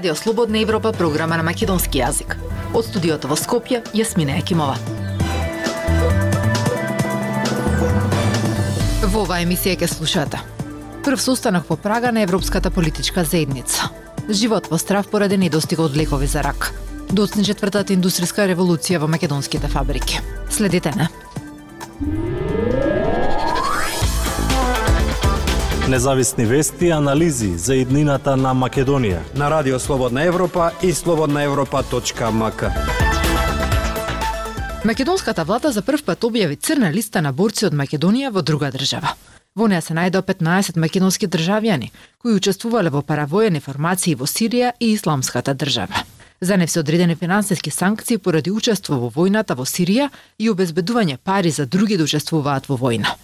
Радио Слободна Европа, програма на македонски јазик. Од студиото во Скопје, Јасмина Екимова. Во оваа емисија ќе слушате. Прв состанок по прага на Европската политичка заедница. Живот во страв поради недостиг од лекови за рак. Доцни четвртата индустријска револуција во македонските фабрики. Следете не. Независни вести и анализи за иднината на Македонија. На Радио Слободна Европа и слободнаевропа.мк. Македонската влада за прв пат објави црна листа на борци од Македонија во друга држава. Во неа се најдоа 15 македонски државјани кои учествувале во паравојени формации во Сирија и Исламската држава. За нив се одредени финансиски санкции поради учество во војната во Сирија и обезбедување пари за други да учествуваат во војна.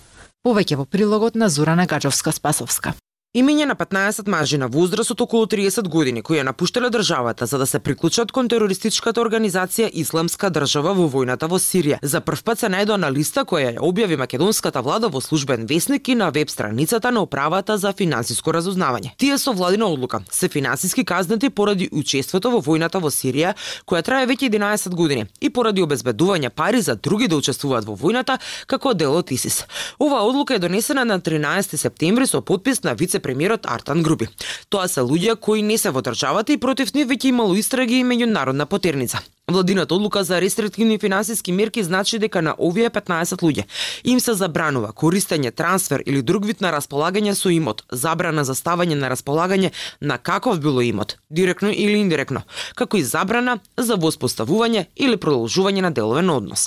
Повеќе во прилогот на Зорана Гаджовска-Спасовска. Имење на 15 мажи на возраст од околу 30 години кои ја напуштале државата за да се приклучат кон терористичката организација Исламска држава во војната во Сирија. За прв пат се најдоа на листа која ја објави македонската влада во службен весник и на веб страницата на управата за финансиско разузнавање. Тие со владина одлука се финансиски казнати поради учеството во војната во Сирија, која трае веќе 11 години, и поради обезбедување пари за други да учествуваат во војната како дел од ИСИС. Оваа одлука е донесена на 13 септември со подпис на вице премиерот Артан Груби. Тоа се луѓе кои не се во државата и против нив веќе имало истраги и меѓународна потерница. Владината одлука за рестриктивни финансиски мерки значи дека на овие 15 луѓе им се забранува користење, трансфер или друг вид на располагање со имот, забрана за ставање на располагање на каков било имот, директно или индиректно, како и забрана за воспоставување или продолжување на деловен однос.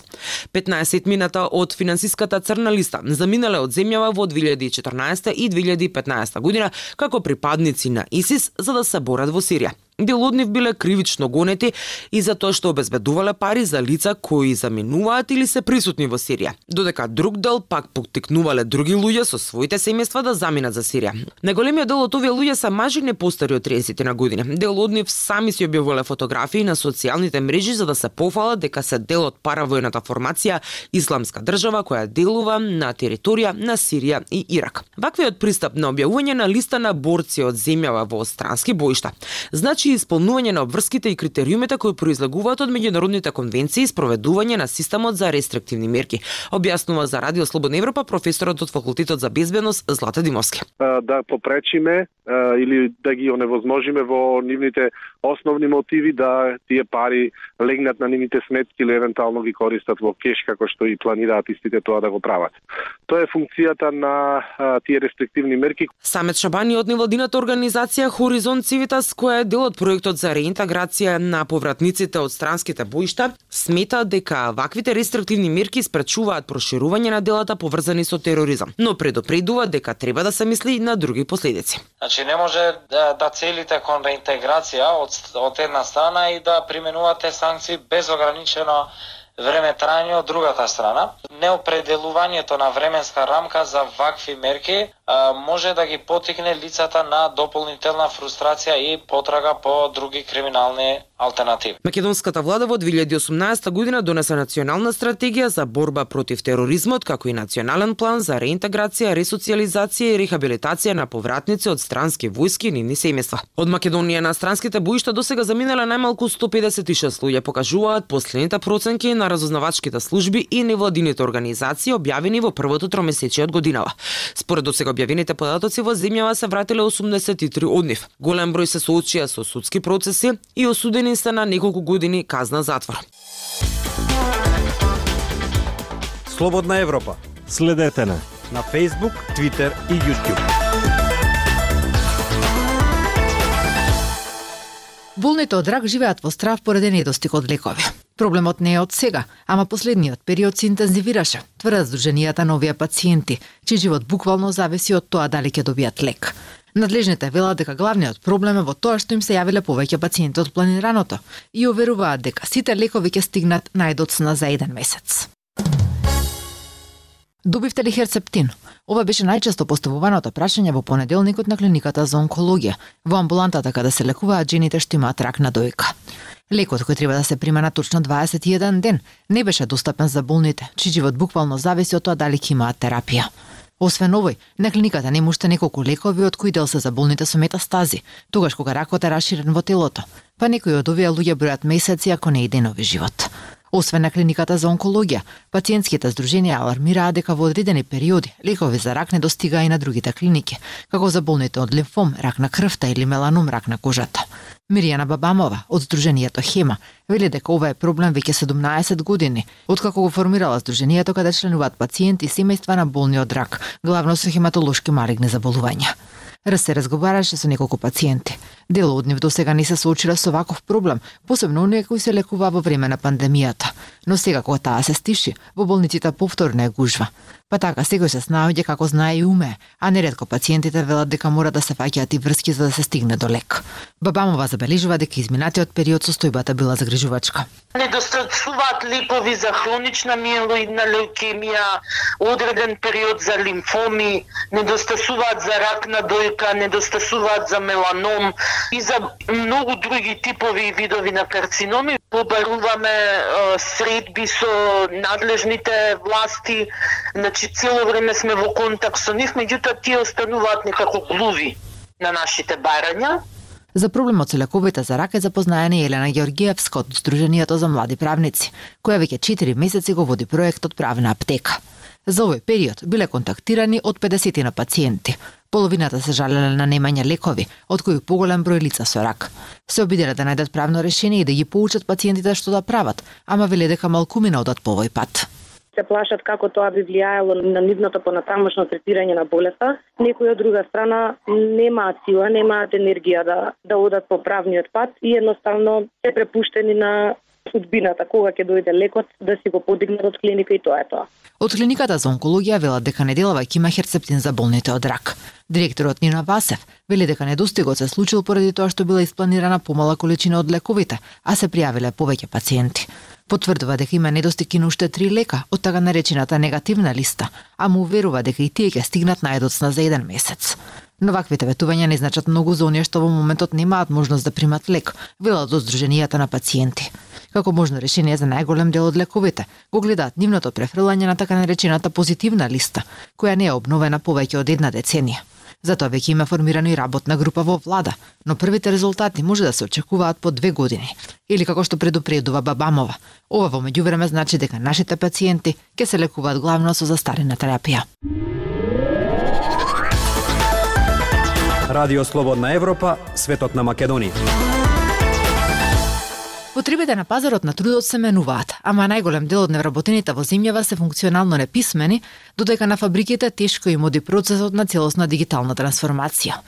15 мината од финансиската црна листа заминале од земјава во 2014 и 2015 година како припадници на ИСИС за да се борат во Сирија. Дел од нив биле кривично гонети и за тоа што обезбедувале пари за лица кои заминуваат или се присутни во Сирија, додека друг дел пак поттикнувале други луѓе со своите семејства да заминат за Сирија. Најголемиот дел од овие луѓе се мажи не постари од 30 на години. Дел од нив сами си објавувале фотографии на социјалните мрежи за да се пофалат дека се дел од паравојната формација Исламска држава која делува на територија на Сирија и Ирак. Ваквиот пристап на објавување на листа на борци од земјава во странски боишта значи значи исполнување на обврските и критериумите кои произлегуваат од меѓународните конвенции и спроведување на системот за рестриктивни мерки, објаснува за Радио Слободна Европа професорот од факултетот за безбедност Злата Димовски. Да попречиме или да ги оневозможиме во нивните основни мотиви да тие пари легнат на нивните сметки или евентуално ги користат во кеш како што и планираат истите тоа да го прават. Тоа е функцијата на тие рестриктивни мерки. Самет Шабани од невладината организација Хоризонт Цивитас, која е дел од проектот за реинтеграција на повратниците од странските боишта, смета дека ваквите рестриктивни мерки спречуваат проширување на делата поврзани со тероризам, но предупредува дека треба да се мисли и на други последици. Значи не може да, да целите кон реинтеграција од, од една страна и да применувате санкции без ограничено време трајање од другата страна. Неопределувањето на временска рамка за вакви мерки а, може да ги потикне лицата на дополнителна фрустрација и потрага по други криминални алтернативи. Македонската влада во 2018 година донесе национална стратегија за борба против тероризмот, како и национален план за реинтеграција, ресоциализација и рехабилитација на повратници од странски војски и нивни семејства. Од Македонија на странските боишта досега заминале најмалку 156 луѓе, покажуваат последните проценки на разузнавачките служби и невладините организации објавени во првото тромесечие од годинава. Според досега објавените податоци во земјава се вратиле 83 од нив. Голем број се соочија со судски процеси и осудени осудени се на неколку години казна затвор. Слободна Европа. Следете на на Facebook, Twitter и YouTube. Болните од рак живеат во страв поради недостиг од лекови. Проблемот не е од сега, ама последниот период се интензивираше, тврдат здруженијата на овие пациенти, чиј живот буквално зависи од тоа дали ќе добијат лек. Надлежните велат дека главниот проблем е во тоа што им се јавиле повеќе пациенти од планираното и уверуваат дека сите лекови ќе стигнат најдоцна за еден месец. Добивте ли херцептин? Ова беше најчесто поставуваното прашање во понеделникот на клиниката за онкологија, во амбулантата каде се лекуваат жените што имаат рак на дојка. Лекот кој треба да се прима на точно 21 ден не беше достапен за болните, чиј живот буквално зависи од тоа дали ќе имаат терапија. Освен овој, на клиниката нема уште неколку лекови од кои дел се за болните со метастази, тогаш кога ракот е расширен во телото, па некои од овие луѓе бројат месеци, ако не и денови живот. Освен на клиниката за онкологија, пациентските здруженија алармираа дека во одредени периоди лекови за рак не достигаа и на другите клиники, како за болните од лимфом, рак на крвта или меланом рак на кожата. Миријана Бабамова од Сдруженијето Хема вели дека ова е проблем веќе 17 години, откако го формирала Сдруженијето каде членуваат пациенти и семејства на болни од рак, главно со хематолошки малигни заболувања. Раз се разговараше со неколку пациенти. Дело од нив досега не се соочила со ваков проблем, посебно оние кои се лекува во време на пандемијата. Но сега кога таа се стиши, во болниците повторно е гужва. Па така, секој се снаоѓа како знае и уме, а нередко пациентите велат дека мора да се фаќаат и врски за да се стигне до лек. Бабамова забележува дека изминатиот период состојбата била загрижувачка. Недостатуваат лекови за хронична миелоидна леукемија, одреден период за лимфоми, недостасуваат за рак на дојка, недостасуваат за меланом и за многу други типови и видови на карциноми. Побаруваме средби со надлежните власти, значи цело време сме во контакт со нив, меѓутоа тие остануваат некако глуви на нашите барања. За проблемот со лековите за рак е запознаена Елена Георгиевска од Сдруженијето за млади правници, која веќе 4 месеци го води проектот Правна аптека. За овој период биле контактирани од 50 на пациенти. Половината се жалеле на немање лекови, од кои поголем број лица со рак. Се обиделе да најдат правно решение и да ги поучат пациентите што да прават, ама веле дека малкумина одат по овој пат се плашат како тоа би влијаело на нивното понатамошно третирање на болеста. Некои од друга страна немаат сила, немаат енергија да да одат по правниот пат и едноставно се препуштени на судбината кога ќе дојде лекот да си го подигнат од клиника и тоа е тоа. Од клиниката за онкологија велат дека не делувајќи има херцептин за болните од рак. Директорот Нина Васев вели дека недостигот се случил поради тоа што била испланирана помала количина од лековите, а се пријавиле повеќе пациенти. Потврдува дека има недостиг и на уште три лека од така наречената негативна листа, а му уверува дека и тие ќе стигнат најдоцна за еден месец. Но ваквите ветувања не значат многу за оние што во моментот немаат можност да примат лек, велат од Сдруженијата на пациенти. Како можно решение за најголем дел од лековите, го гледаат нивното префрлање на така наречената позитивна листа, која не е обновена повеќе од една деценија. Затоа веќе има формирана и работна група во влада, но првите резултати може да се очекуваат по две години. Или како што предупредува Бабамова, ова во меѓувреме значи дека нашите пациенти ќе се лекуваат главно со застарена терапија. Радио Слободна Европа, светот на Македонија. Потребите на пазарот на трудот се менуваат, ама најголем дел од невработените во земјава се функционално неписмени, додека на фабриките тешко им оди процесот на целосна дигитална трансформација.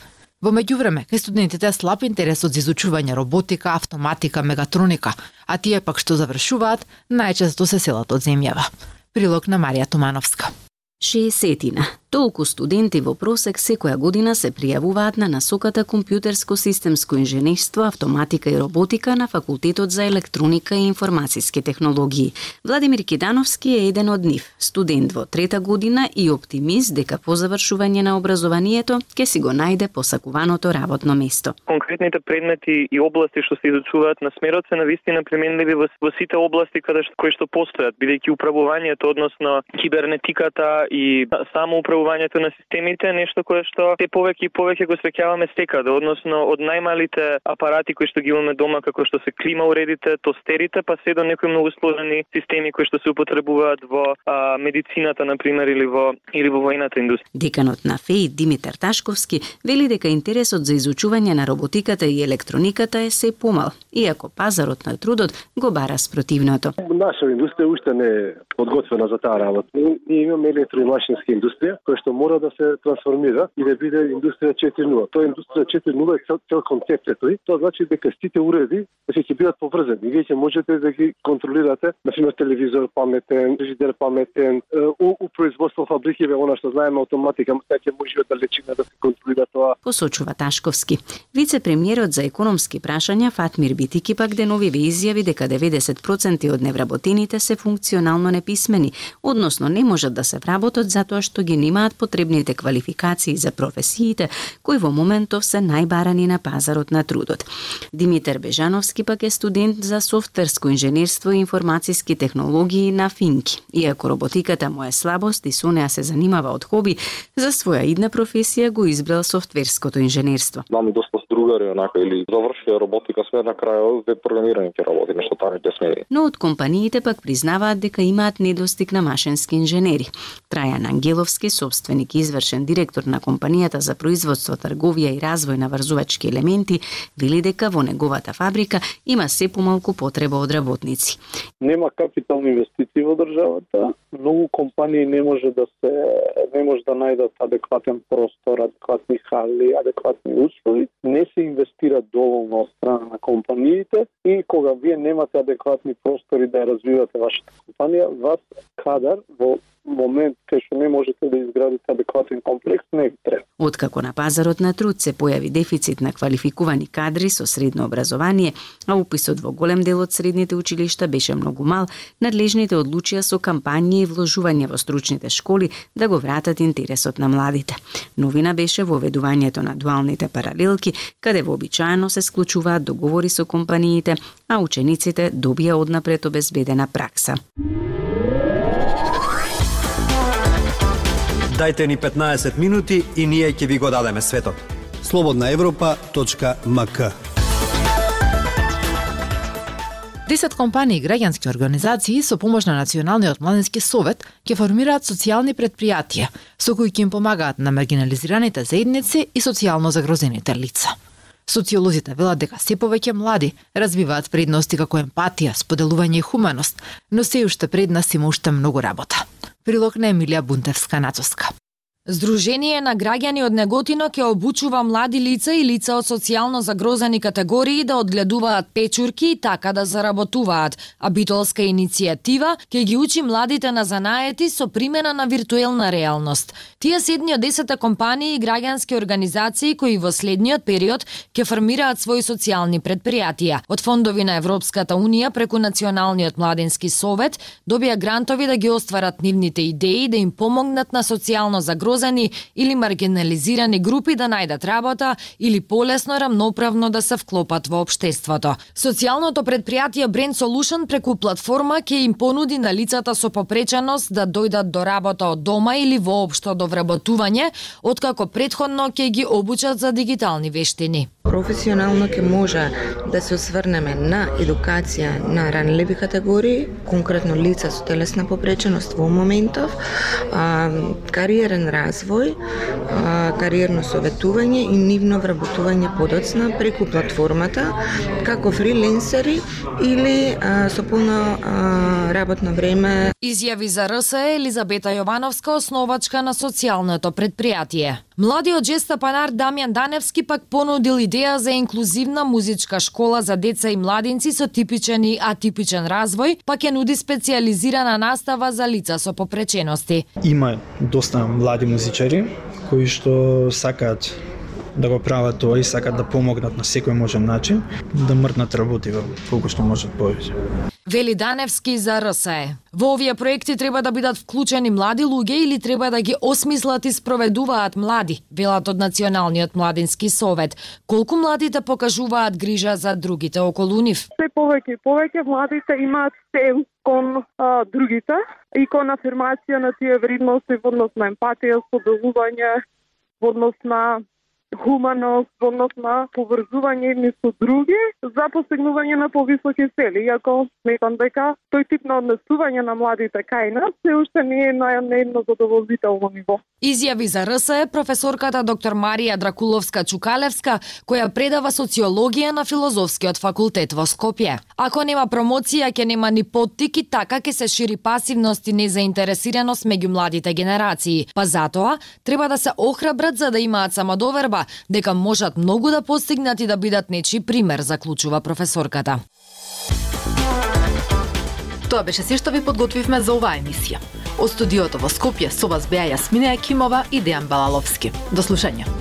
Во меѓувреме, кај студентите е слаб интересот за изучување роботика, автоматика, мегатроника, а тие пак што завршуваат, најчесто се селат од земјава. Прилог на Марија Тумановска. 60 Толку студенти во просек секоја година се пријавуваат на насоката компјутерско-системско инженерство, автоматика и роботика на Факултетот за електроника и информациски технологии. Владимир Кидановски е еден од нив, студент во трета година и оптимист дека по завршување на образованието ќе си го најде посакуваното работно место. Конкретните предмети и области што се изучуваат на смерот се навистина применливи во, во сите области каде што, кои што постојат, бидејќи управувањето, односно кибернетиката и само управувањето управувањето на системите е нешто кое што се повеќе и повеќе го свеќаваме секаде, односно од најмалите апарати кои што ги имаме дома како што се клима уредите, тостерите, па се до некои многу сложени системи кои што се употребуваат во а, медицината на пример или во или во војната индустрија. Деканот на ФЕИ Димитар Ташковски вели дека интересот за изучување на роботиката и електрониката е се помал, иако пазарот на трудот го бара спротивното. Наша индустрија уште не е подготвена за таа работа. Ние имаме електромашинска индустрија која што мора да се трансформира и да биде индустрија 4.0. Тоа индустрија 4.0 е цел, цел концепција тој. Тоа значи дека сите уреди значи ќе бидат поврзани. Вие ќе можете да ги контролирате, например телевизор паметен, режидер паметен, у, у производство фабрики ве она што знаеме автоматика, сега ќе може да лечина да се контролира тоа. Посочува Ташковски. Вице-премиерот за економски прашања Фатмир Битики пак деновиве изјави дека 90% од невработените се функционално неписмени, односно не можат да се вработат затоа што ги нема имаат потребните квалификации за професиите кои во моментов се најбарани на пазарот на трудот. Димитар Бежановски пак е студент за софтверско инженерство и информациски технологии на Финки. Иако роботиката му е слабост и со неа се занимава од хоби, за своја идна професија го избрал софтверското инженерство. Мам доста другари онака или завршија роботика сме на крајот веб програмирање ќе работи нешто таа ќе смени. Но од компаниите пак признаваат дека имаат недостиг на машински инженери. Трајан Ангеловски, собственик и извршен директор на компанијата за производство, трговија и развој на врзувачки елементи, вели дека во неговата фабрика има се помалку потреба од работници. Нема капитални инвестиции во државата, многу компании не може да се не може да најдат адекватен простор, адекватни хали, адекватни услови, не се инвестира доволно од страна на компаниите и кога вие немате адекватни простори да ја развивате вашата компанија, вас кадар во момент кај што не можете да изградите адекватен комплекс, не ви треба. Откако на пазарот на труд се појави дефицит на квалификувани кадри со средно образование, а уписот во голем дел од средните училишта беше многу мал, надлежните одлучија со кампањи и вложување во стручните школи да го вратат интересот на младите. Новина беше воведувањето на дуалните паралелки, каде вообичаено се склучуваат договори со компаниите, а учениците добија однапред обезбедена пракса. Дайте ни 15 минути и ние ќе ви го дадеме светот. Слободна Европа.мк Десет компании и граѓански организации со помош на Националниот младински совет ќе формираат социјални предпријатија со кои ќе им помагаат на маргинализираните заедници и социјално загрозените лица. Социолозите велат дека се повеќе млади развиваат предности како емпатија, споделување и хуманост, но се уште пред нас има уште многу работа. Прилог на Емилија Бунтевска-Нацовска. Здружение на граѓани од Неготино ќе обучува млади лица и лица од социјално загрозени категории да одгледуваат печурки и така да заработуваат, а битолска иницијатива ќе ги учи младите на занаети со примена на виртуелна реалност. Тие седни од десета компании и граѓански организации кои во следниот период ќе формираат своји социјални предпријатија. Од фондови на Европската унија преку Националниот младински совет добија грантови да ги остварат нивните идеи да им помогнат на социјално загрозени угрозени или маргинализирани групи да најдат работа или полесно рамноправно да се вклопат во општеството. Социјалното предпријатие Brand Solution преку платформа ќе им понуди на лицата со попреченост да дојдат до работа од дома или воопшто до вработување, откако предходно ќе ги обучат за дигитални вештини. Професионално ќе може да се осврнеме на едукација на ранливи категории, конкретно лица со телесна попреченост во моментов, а, кариерен развој, кариерно советување и нивно вработување подоцна преку платформата како фриленсери или со полно работно време. Изјави за РСЕ Елизабета Јовановска, основачка на социјалното предпријатие. Младиот жестапанар Дамјан Даневски пак понудил идеја за инклузивна музичка школа за деца и младинци со типичен и атипичен развој, пак ја нуди специализирана настава за лица со попречености. Има доста млади музичари кои што сакаат да го прават тоа и сакаат да помогнат на секој можен начин да мрднат работива колку што можат повеќе. Вели Даневски за РСЕ. Во овие проекти треба да бидат вклучени млади луѓе или треба да ги осмислат и спроведуваат млади, велат од Националниот младински совет. Колку младите покажуваат грижа за другите околу нив? Се повеќе и повеќе младите имаат стем кон а, другите и кон афирмација на тие вредности во однос на емпатија, споделување, во однос на хуманост, однос на поврзување едни со други за постигнување на повисоки цели. Иако сметам дека тој тип на однесување на младите кај нас се уште не е на едно задоволително ниво. Изјави за РСЕ професорката доктор Марија Дракуловска Чукалевска, која предава социологија на филозофскиот факултет во Скопје. Ако нема промоција, ќе нема ни поттик и така ќе се шири пасивност и незаинтересираност меѓу младите генерации. Па затоа треба да се охрабрат за да имаат самодоверба дека можат многу да постигнат и да бидат нечи пример, заклучува професорката. Тоа беше се што ви подготвивме за оваа емисија. Од студиото во Скопје со вас беа Јасмина Екимова и Дејан Балаловски. До слушање.